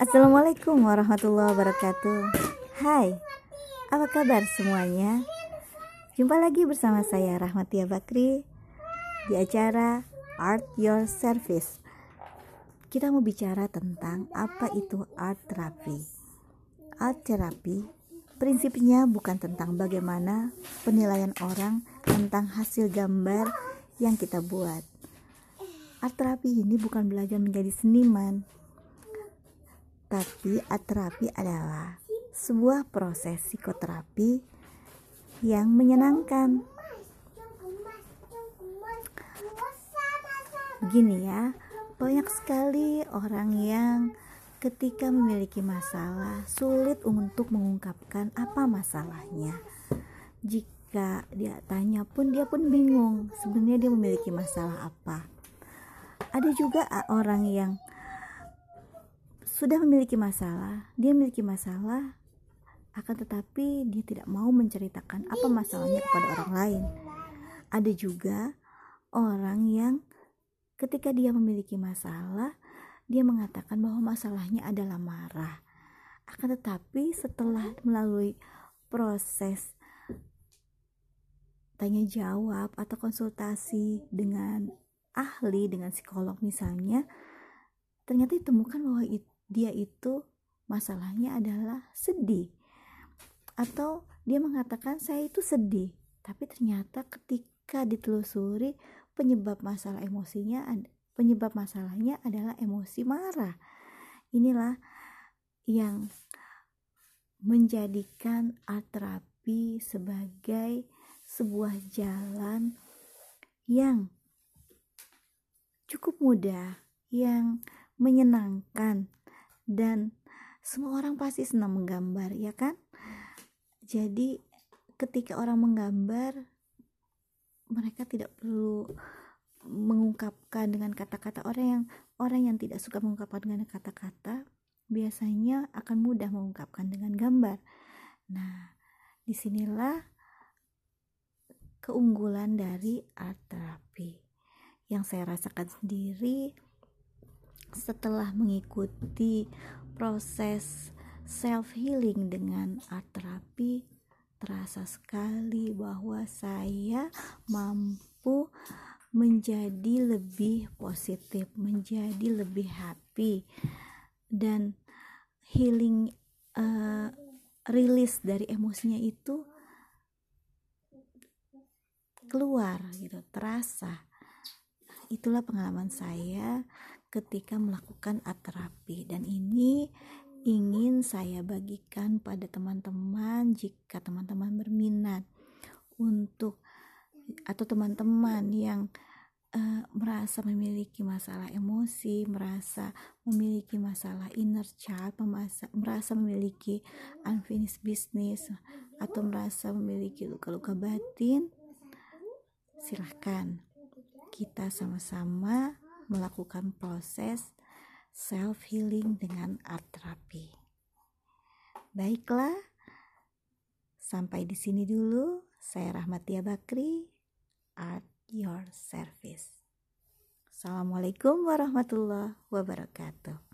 Assalamualaikum warahmatullahi wabarakatuh. Hai, apa kabar semuanya? Jumpa lagi bersama saya Rahmatia Bakri Di acara Art Your Service. Kita mau bicara tentang apa itu art therapy Art therapy prinsipnya bukan tentang bagaimana penilaian orang tentang hasil gambar yang kita buat. Art terapi ini bukan belajar menjadi seniman tapi terapi adalah sebuah proses psikoterapi yang menyenangkan. Begini ya, banyak sekali orang yang ketika memiliki masalah sulit untuk mengungkapkan apa masalahnya. Jika dia tanya pun dia pun bingung sebenarnya dia memiliki masalah apa. Ada juga orang yang sudah memiliki masalah, dia memiliki masalah, akan tetapi dia tidak mau menceritakan apa masalahnya kepada orang lain. Ada juga orang yang ketika dia memiliki masalah, dia mengatakan bahwa masalahnya adalah marah. Akan tetapi setelah melalui proses tanya jawab atau konsultasi dengan ahli, dengan psikolog misalnya, ternyata ditemukan bahwa itu dia itu masalahnya adalah sedih. Atau dia mengatakan saya itu sedih. Tapi ternyata ketika ditelusuri penyebab masalah emosinya penyebab masalahnya adalah emosi marah. Inilah yang menjadikan art terapi sebagai sebuah jalan yang cukup mudah yang menyenangkan dan semua orang pasti senang menggambar ya kan? Jadi ketika orang menggambar mereka tidak perlu mengungkapkan dengan kata-kata orang yang orang yang tidak suka mengungkapkan dengan kata-kata biasanya akan mudah mengungkapkan dengan gambar. Nah di sinilah keunggulan dari art therapy yang saya rasakan sendiri setelah mengikuti proses self healing dengan art terapi terasa sekali bahwa saya mampu menjadi lebih positif, menjadi lebih happy dan healing uh, rilis dari emosinya itu keluar gitu, terasa. Itulah pengalaman saya ketika melakukan art terapi. Dan ini ingin saya bagikan pada teman-teman jika teman-teman berminat untuk atau teman-teman yang uh, merasa memiliki masalah emosi, merasa memiliki masalah inner child, merasa, merasa memiliki unfinished business atau merasa memiliki luka-luka batin, silahkan kita sama-sama melakukan proses self healing dengan art terapi. Baiklah, sampai di sini dulu. Saya Rahmatia Bakri, Art Your Service. Assalamualaikum warahmatullahi wabarakatuh.